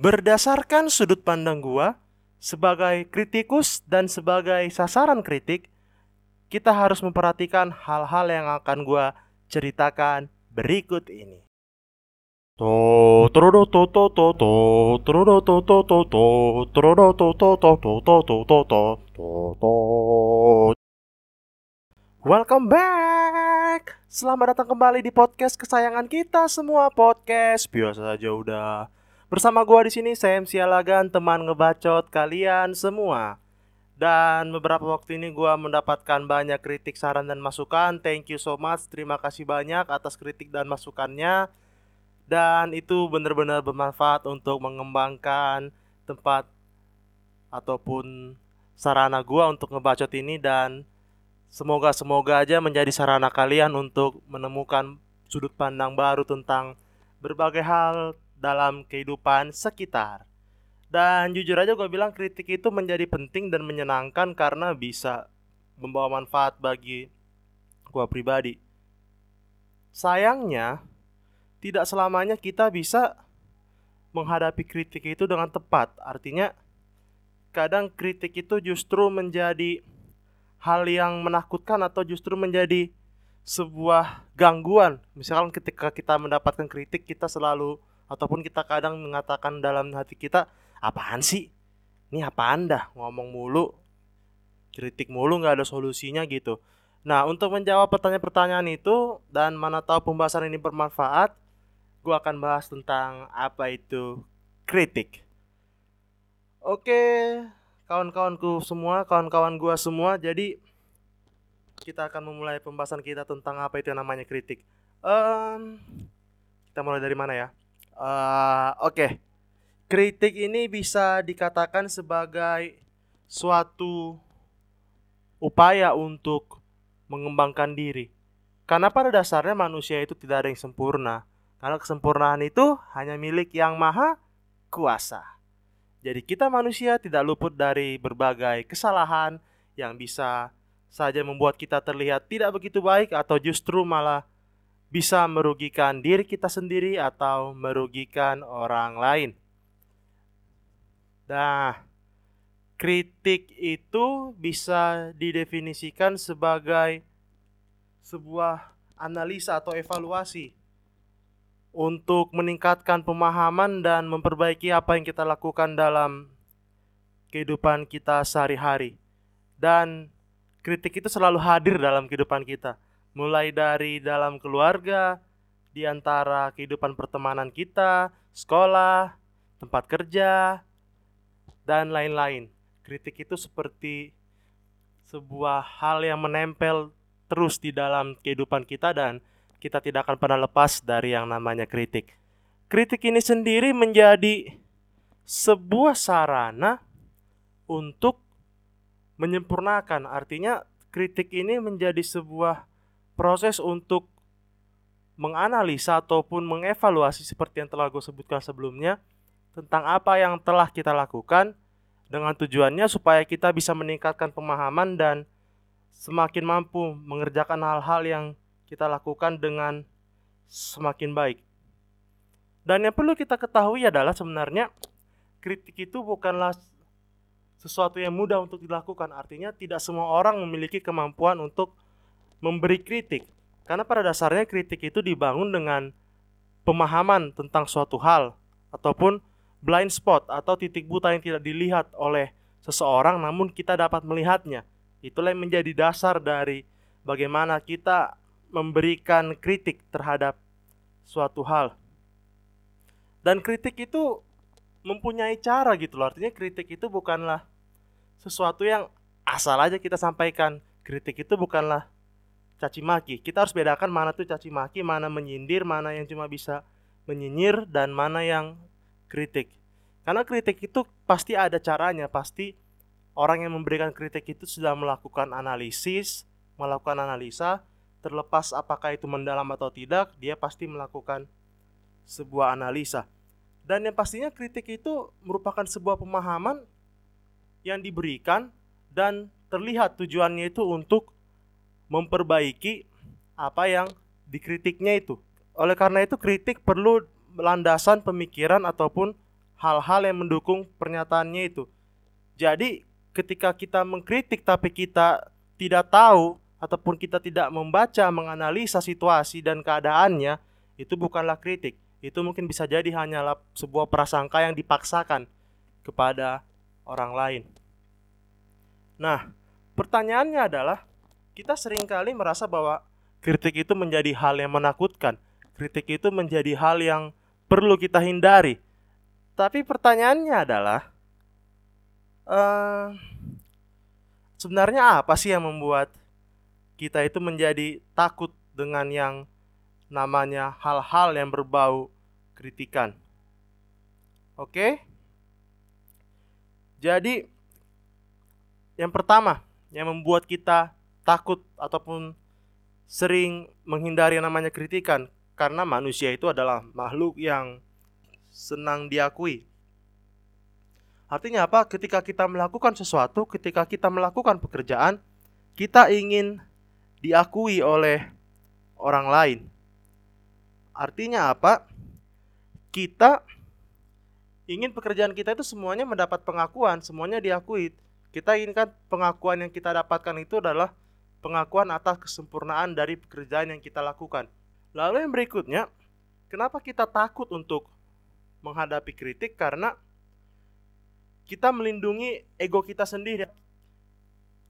Berdasarkan sudut pandang gua sebagai kritikus dan sebagai sasaran kritik, kita harus memperhatikan hal-hal yang akan gua ceritakan berikut ini. To trodo to to to to trodo to to to to to to to to to to to to to Welcome back. Selamat datang kembali di podcast kesayangan kita semua podcast. Biasa saja udah. Bersama gua di sini Sam Sialagan, teman ngebacot kalian semua. Dan beberapa waktu ini gua mendapatkan banyak kritik, saran dan masukan. Thank you so much. Terima kasih banyak atas kritik dan masukannya. Dan itu benar-benar bermanfaat untuk mengembangkan tempat ataupun sarana gua untuk ngebacot ini dan Semoga semoga aja menjadi sarana kalian untuk menemukan sudut pandang baru tentang berbagai hal dalam kehidupan sekitar. Dan jujur aja gue bilang kritik itu menjadi penting dan menyenangkan karena bisa membawa manfaat bagi gue pribadi. Sayangnya, tidak selamanya kita bisa menghadapi kritik itu dengan tepat. Artinya, kadang kritik itu justru menjadi hal yang menakutkan atau justru menjadi sebuah gangguan. Misalkan ketika kita mendapatkan kritik kita selalu ataupun kita kadang mengatakan dalam hati kita, apaan sih? Ini apa anda ngomong mulu, kritik mulu nggak ada solusinya gitu. Nah untuk menjawab pertanyaan-pertanyaan itu dan mana tahu pembahasan ini bermanfaat, gue akan bahas tentang apa itu kritik. Oke, kawan-kawanku semua, kawan-kawan gua semua. Jadi kita akan memulai pembahasan kita tentang apa itu yang namanya kritik. Um, kita mulai dari mana ya? Uh, Oke, okay. kritik ini bisa dikatakan sebagai suatu upaya untuk mengembangkan diri. Karena pada dasarnya manusia itu tidak ada yang sempurna. Karena kesempurnaan itu hanya milik yang maha kuasa. Jadi kita manusia tidak luput dari berbagai kesalahan yang bisa saja membuat kita terlihat tidak begitu baik atau justru malah bisa merugikan diri kita sendiri atau merugikan orang lain. Nah, kritik itu bisa didefinisikan sebagai sebuah analisa atau evaluasi untuk meningkatkan pemahaman dan memperbaiki apa yang kita lakukan dalam kehidupan kita sehari-hari. Dan kritik itu selalu hadir dalam kehidupan kita, mulai dari dalam keluarga, di antara kehidupan pertemanan kita, sekolah, tempat kerja, dan lain-lain. Kritik itu seperti sebuah hal yang menempel terus di dalam kehidupan kita dan kita tidak akan pernah lepas dari yang namanya kritik. Kritik ini sendiri menjadi sebuah sarana untuk menyempurnakan. Artinya kritik ini menjadi sebuah proses untuk menganalisa ataupun mengevaluasi seperti yang telah gue sebutkan sebelumnya tentang apa yang telah kita lakukan dengan tujuannya supaya kita bisa meningkatkan pemahaman dan semakin mampu mengerjakan hal-hal yang kita lakukan dengan semakin baik. Dan yang perlu kita ketahui adalah sebenarnya kritik itu bukanlah sesuatu yang mudah untuk dilakukan. Artinya tidak semua orang memiliki kemampuan untuk memberi kritik. Karena pada dasarnya kritik itu dibangun dengan pemahaman tentang suatu hal ataupun blind spot atau titik buta yang tidak dilihat oleh seseorang namun kita dapat melihatnya. Itulah yang menjadi dasar dari bagaimana kita memberikan kritik terhadap suatu hal. Dan kritik itu mempunyai cara gitu loh. Artinya kritik itu bukanlah sesuatu yang asal aja kita sampaikan. Kritik itu bukanlah caci maki. Kita harus bedakan mana tuh caci maki, mana menyindir, mana yang cuma bisa menyinyir dan mana yang kritik. Karena kritik itu pasti ada caranya, pasti orang yang memberikan kritik itu sudah melakukan analisis, melakukan analisa, terlepas apakah itu mendalam atau tidak, dia pasti melakukan sebuah analisa. Dan yang pastinya kritik itu merupakan sebuah pemahaman yang diberikan dan terlihat tujuannya itu untuk memperbaiki apa yang dikritiknya itu. Oleh karena itu kritik perlu landasan pemikiran ataupun hal-hal yang mendukung pernyataannya itu. Jadi, ketika kita mengkritik tapi kita tidak tahu ataupun kita tidak membaca, menganalisa situasi dan keadaannya, itu bukanlah kritik. Itu mungkin bisa jadi hanyalah sebuah prasangka yang dipaksakan kepada orang lain. Nah, pertanyaannya adalah kita sering kali merasa bahwa kritik itu menjadi hal yang menakutkan. Kritik itu menjadi hal yang perlu kita hindari. Tapi pertanyaannya adalah uh, sebenarnya apa sih yang membuat kita itu menjadi takut dengan yang namanya hal-hal yang berbau kritikan? Oke? Jadi yang pertama yang membuat kita takut ataupun sering menghindari yang namanya kritikan karena manusia itu adalah makhluk yang senang diakui. Artinya apa? Ketika kita melakukan sesuatu, ketika kita melakukan pekerjaan, kita ingin diakui oleh orang lain. Artinya apa? Kita ingin pekerjaan kita itu semuanya mendapat pengakuan, semuanya diakui. Kita inginkan pengakuan yang kita dapatkan itu adalah pengakuan atas kesempurnaan dari pekerjaan yang kita lakukan. Lalu yang berikutnya, kenapa kita takut untuk menghadapi kritik? Karena kita melindungi ego kita sendiri.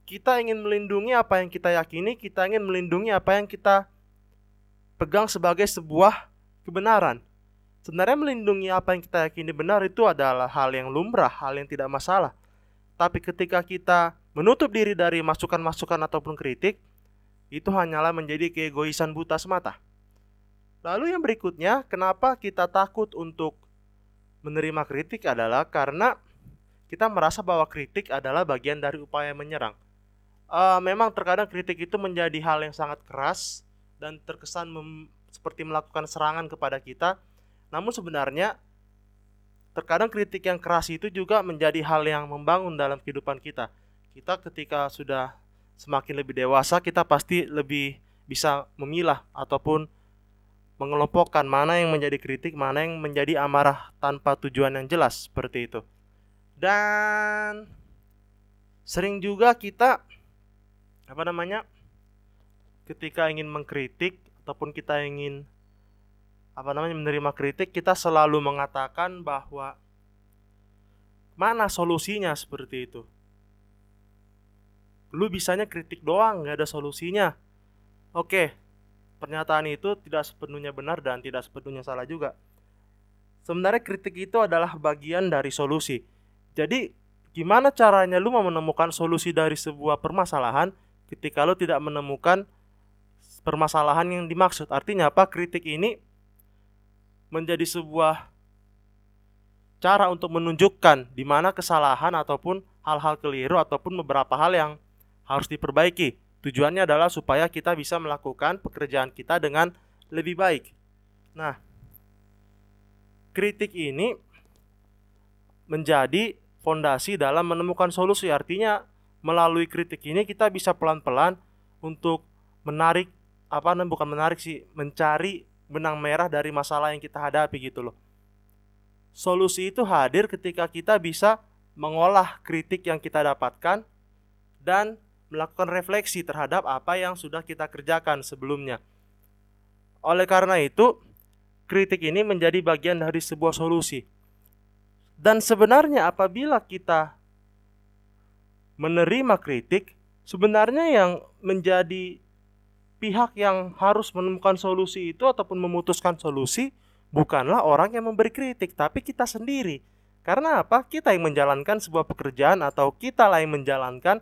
Kita ingin melindungi apa yang kita yakini, kita ingin melindungi apa yang kita pegang sebagai sebuah kebenaran. Sebenarnya melindungi apa yang kita yakini benar itu adalah hal yang lumrah, hal yang tidak masalah. Tapi ketika kita menutup diri dari masukan-masukan ataupun kritik, itu hanyalah menjadi keegoisan buta semata. Lalu yang berikutnya, kenapa kita takut untuk menerima kritik adalah karena kita merasa bahwa kritik adalah bagian dari upaya menyerang. Uh, memang terkadang kritik itu menjadi hal yang sangat keras dan terkesan seperti melakukan serangan kepada kita. Namun sebenarnya terkadang kritik yang keras itu juga menjadi hal yang membangun dalam kehidupan kita. Kita ketika sudah semakin lebih dewasa, kita pasti lebih bisa memilah ataupun mengelompokkan mana yang menjadi kritik, mana yang menjadi amarah tanpa tujuan yang jelas seperti itu. Dan sering juga kita apa namanya? ketika ingin mengkritik ataupun kita ingin apa namanya menerima kritik kita selalu mengatakan bahwa mana solusinya seperti itu lu bisanya kritik doang nggak ada solusinya. Oke pernyataan itu tidak sepenuhnya benar dan tidak sepenuhnya salah juga. Sebenarnya kritik itu adalah bagian dari solusi. Jadi gimana caranya lu mau menemukan solusi dari sebuah permasalahan ketika lu tidak menemukan permasalahan yang dimaksud? Artinya apa? Kritik ini menjadi sebuah cara untuk menunjukkan di mana kesalahan ataupun hal-hal keliru ataupun beberapa hal yang harus diperbaiki. Tujuannya adalah supaya kita bisa melakukan pekerjaan kita dengan lebih baik. Nah, kritik ini menjadi fondasi dalam menemukan solusi. Artinya, melalui kritik ini kita bisa pelan-pelan untuk menarik apa namanya bukan menarik sih, mencari benang merah dari masalah yang kita hadapi gitu loh. Solusi itu hadir ketika kita bisa mengolah kritik yang kita dapatkan dan melakukan refleksi terhadap apa yang sudah kita kerjakan sebelumnya. Oleh karena itu, kritik ini menjadi bagian dari sebuah solusi. Dan sebenarnya apabila kita menerima kritik, sebenarnya yang menjadi pihak yang harus menemukan solusi itu ataupun memutuskan solusi bukanlah orang yang memberi kritik, tapi kita sendiri. Karena apa? Kita yang menjalankan sebuah pekerjaan atau kita yang menjalankan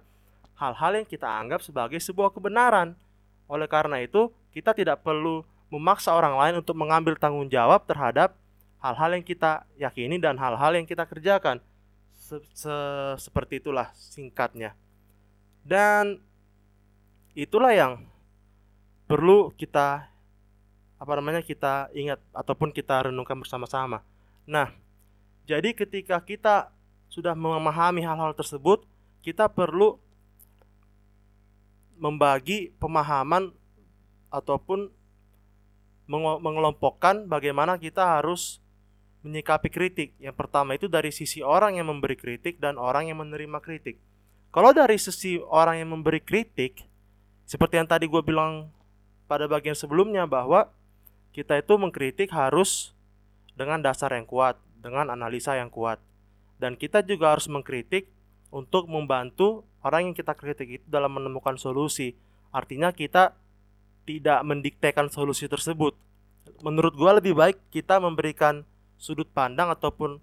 hal-hal yang kita anggap sebagai sebuah kebenaran. Oleh karena itu, kita tidak perlu memaksa orang lain untuk mengambil tanggung jawab terhadap hal-hal yang kita yakini dan hal-hal yang kita kerjakan. Se -se Seperti itulah singkatnya. Dan itulah yang perlu kita apa namanya kita ingat ataupun kita renungkan bersama-sama. Nah, jadi ketika kita sudah memahami hal-hal tersebut, kita perlu membagi pemahaman ataupun mengelompokkan bagaimana kita harus menyikapi kritik. Yang pertama itu dari sisi orang yang memberi kritik dan orang yang menerima kritik. Kalau dari sisi orang yang memberi kritik, seperti yang tadi gue bilang pada bagian sebelumnya bahwa kita itu mengkritik harus dengan dasar yang kuat, dengan analisa yang kuat. Dan kita juga harus mengkritik untuk membantu orang yang kita kritik itu dalam menemukan solusi. Artinya kita tidak mendiktekan solusi tersebut. Menurut gue lebih baik kita memberikan sudut pandang ataupun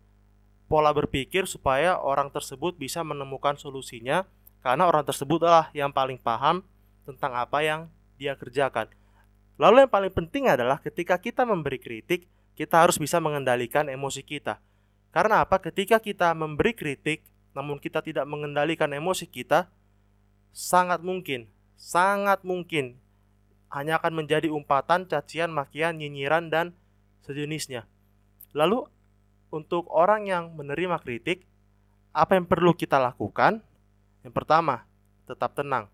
pola berpikir supaya orang tersebut bisa menemukan solusinya karena orang tersebutlah yang paling paham tentang apa yang dia kerjakan. Lalu yang paling penting adalah ketika kita memberi kritik, kita harus bisa mengendalikan emosi kita. Karena apa? Ketika kita memberi kritik, namun kita tidak mengendalikan emosi kita, sangat mungkin, sangat mungkin hanya akan menjadi umpatan, cacian, makian, nyinyiran, dan sejenisnya. Lalu, untuk orang yang menerima kritik, apa yang perlu kita lakukan? Yang pertama, tetap tenang.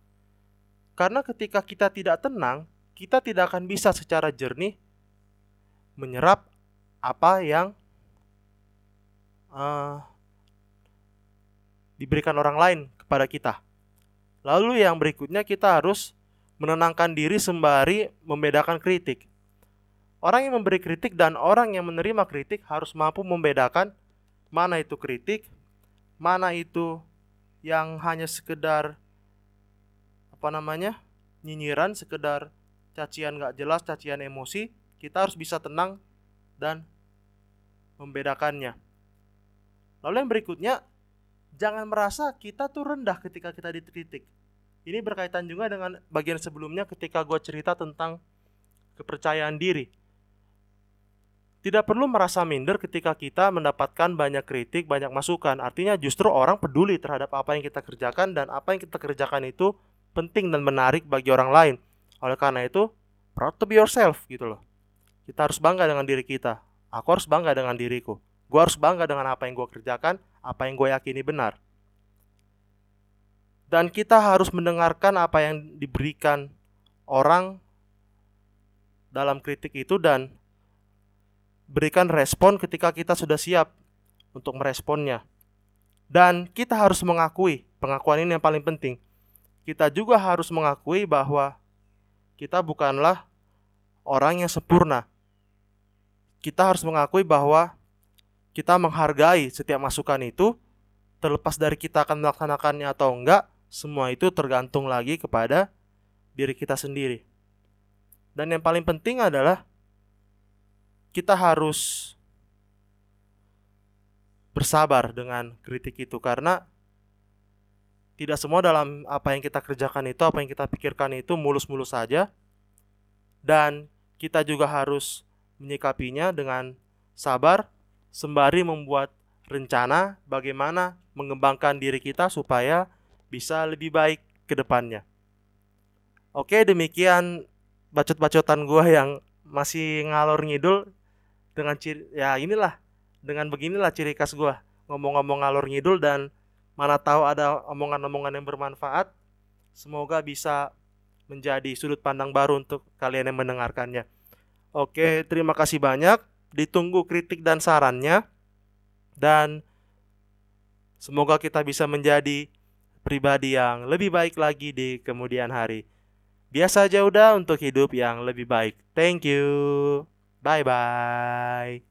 Karena ketika kita tidak tenang, kita tidak akan bisa secara jernih menyerap apa yang uh, diberikan orang lain kepada kita. Lalu yang berikutnya kita harus menenangkan diri sembari membedakan kritik. Orang yang memberi kritik dan orang yang menerima kritik harus mampu membedakan mana itu kritik, mana itu yang hanya sekedar apa namanya nyinyiran sekedar cacian gak jelas cacian emosi kita harus bisa tenang dan membedakannya lalu yang berikutnya jangan merasa kita tuh rendah ketika kita dikritik ini berkaitan juga dengan bagian sebelumnya ketika gue cerita tentang kepercayaan diri tidak perlu merasa minder ketika kita mendapatkan banyak kritik, banyak masukan. Artinya justru orang peduli terhadap apa yang kita kerjakan dan apa yang kita kerjakan itu penting dan menarik bagi orang lain. Oleh karena itu, proud to be yourself gitu loh. Kita harus bangga dengan diri kita. Aku harus bangga dengan diriku. Gue harus bangga dengan apa yang gue kerjakan, apa yang gue yakini benar. Dan kita harus mendengarkan apa yang diberikan orang dalam kritik itu dan berikan respon ketika kita sudah siap untuk meresponnya. Dan kita harus mengakui, pengakuan ini yang paling penting kita juga harus mengakui bahwa kita bukanlah orang yang sempurna. Kita harus mengakui bahwa kita menghargai setiap masukan itu, terlepas dari kita akan melaksanakannya atau enggak, semua itu tergantung lagi kepada diri kita sendiri. Dan yang paling penting adalah kita harus bersabar dengan kritik itu karena tidak semua dalam apa yang kita kerjakan itu, apa yang kita pikirkan itu mulus-mulus saja. Dan kita juga harus menyikapinya dengan sabar sembari membuat rencana bagaimana mengembangkan diri kita supaya bisa lebih baik ke depannya. Oke, demikian bacot-bacotan gua yang masih ngalor ngidul dengan ciri ya inilah dengan beginilah ciri khas gua ngomong-ngomong ngalor ngidul dan Mana tahu ada omongan-omongan yang bermanfaat. Semoga bisa menjadi sudut pandang baru untuk kalian yang mendengarkannya. Oke, terima kasih banyak. Ditunggu kritik dan sarannya. Dan semoga kita bisa menjadi pribadi yang lebih baik lagi di kemudian hari. Biasa aja udah untuk hidup yang lebih baik. Thank you. Bye bye.